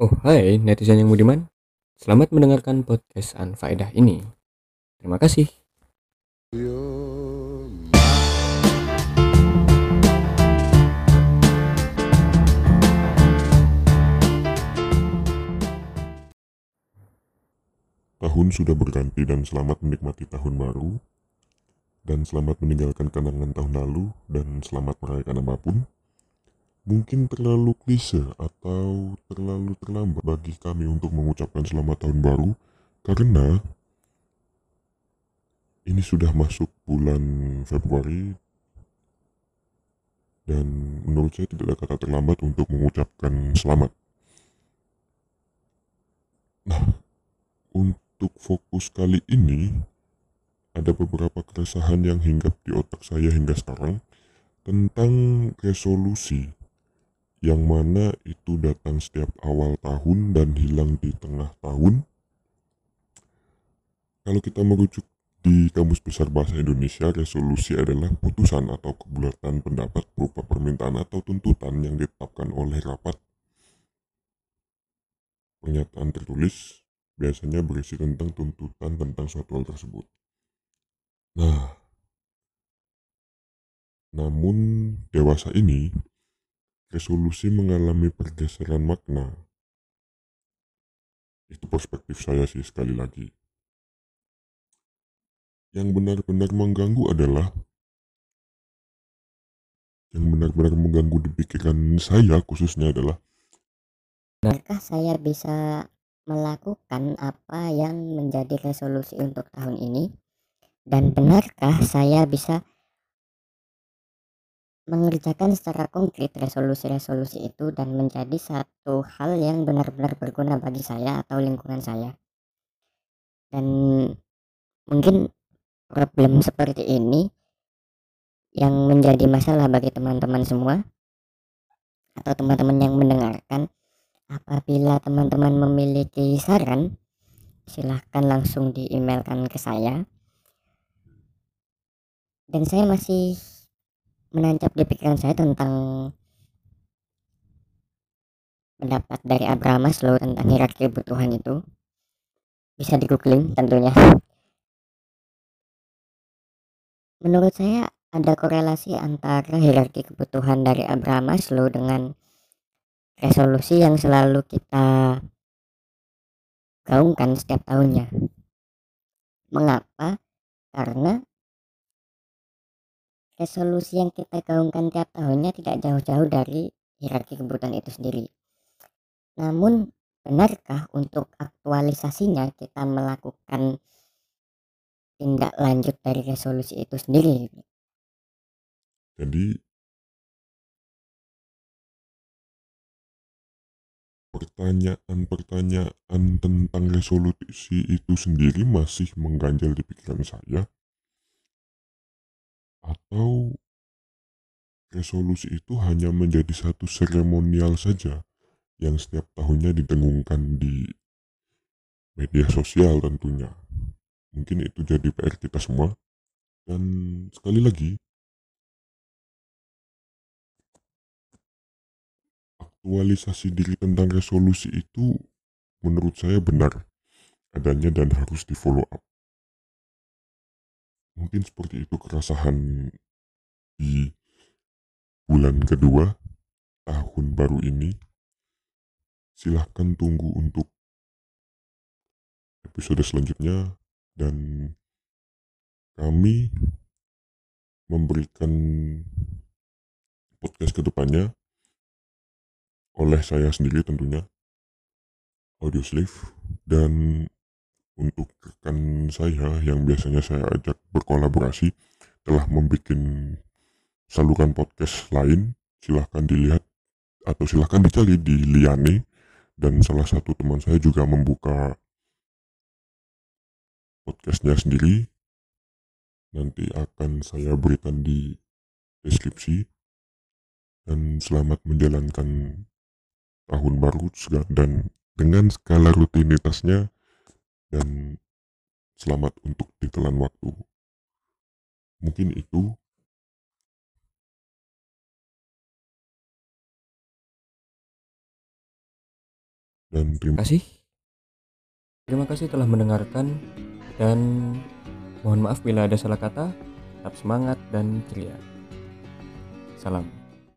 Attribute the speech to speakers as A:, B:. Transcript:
A: Oh hai netizen yang budiman. Selamat mendengarkan podcast Anfaedah ini. Terima kasih.
B: Tahun sudah berganti dan selamat menikmati tahun baru. Dan selamat meninggalkan kenangan tahun lalu dan selamat merayakan apa pun mungkin terlalu klise atau terlalu terlambat bagi kami untuk mengucapkan selamat tahun baru karena ini sudah masuk bulan Februari dan menurut saya tidak ada kata terlambat untuk mengucapkan selamat. Nah, untuk fokus kali ini ada beberapa keresahan yang hinggap di otak saya hingga sekarang tentang resolusi yang mana itu datang setiap awal tahun dan hilang di tengah tahun. Kalau kita merujuk di Kamus Besar Bahasa Indonesia, resolusi adalah putusan atau kebulatan pendapat berupa permintaan atau tuntutan yang ditetapkan oleh rapat. Pernyataan tertulis biasanya berisi tentang tuntutan tentang suatu hal tersebut. Nah, namun dewasa ini resolusi mengalami pergeseran makna. Itu perspektif saya sih sekali lagi. Yang benar-benar mengganggu adalah yang benar-benar mengganggu di pikiran saya khususnya adalah
C: Benarkah saya bisa melakukan apa yang menjadi resolusi untuk tahun ini? Dan benarkah saya bisa mengerjakan secara konkret resolusi-resolusi itu dan menjadi satu hal yang benar-benar berguna bagi saya atau lingkungan saya. Dan mungkin problem seperti ini yang menjadi masalah bagi teman-teman semua atau teman-teman yang mendengarkan apabila teman-teman memiliki saran silahkan langsung di emailkan ke saya. Dan saya masih menancap di pikiran saya tentang pendapat dari Abraham Maslow tentang hierarki kebutuhan itu. Bisa di googling tentunya. Menurut saya ada korelasi antara hierarki kebutuhan dari Abraham Maslow dengan resolusi yang selalu kita gaungkan setiap tahunnya. Mengapa? Karena resolusi yang kita gaungkan tiap tahunnya tidak jauh-jauh dari hierarki kebutuhan itu sendiri. Namun, benarkah untuk aktualisasinya kita melakukan tindak lanjut dari resolusi itu sendiri?
B: Jadi, pertanyaan-pertanyaan tentang resolusi itu sendiri masih mengganjal di pikiran saya atau resolusi itu hanya menjadi satu seremonial saja yang setiap tahunnya didengungkan di media sosial tentunya. Mungkin itu jadi PR kita semua. Dan sekali lagi, aktualisasi diri tentang resolusi itu menurut saya benar adanya dan harus di follow up mungkin seperti itu keresahan di bulan kedua tahun baru ini. Silahkan tunggu untuk episode selanjutnya dan kami memberikan podcast ke depannya oleh saya sendiri tentunya audio slave dan untuk rekan saya yang biasanya saya ajak berkolaborasi telah membuat saluran podcast lain. Silahkan dilihat atau silahkan dicari di Liane. Dan salah satu teman saya juga membuka podcastnya sendiri. Nanti akan saya berikan di deskripsi. Dan selamat menjalankan tahun baru dan dengan skala rutinitasnya dan selamat untuk ditelan waktu. Mungkin itu dan terima
A: kasih. Terima kasih telah mendengarkan dan mohon maaf bila ada salah kata. Tetap semangat dan ceria. Salam.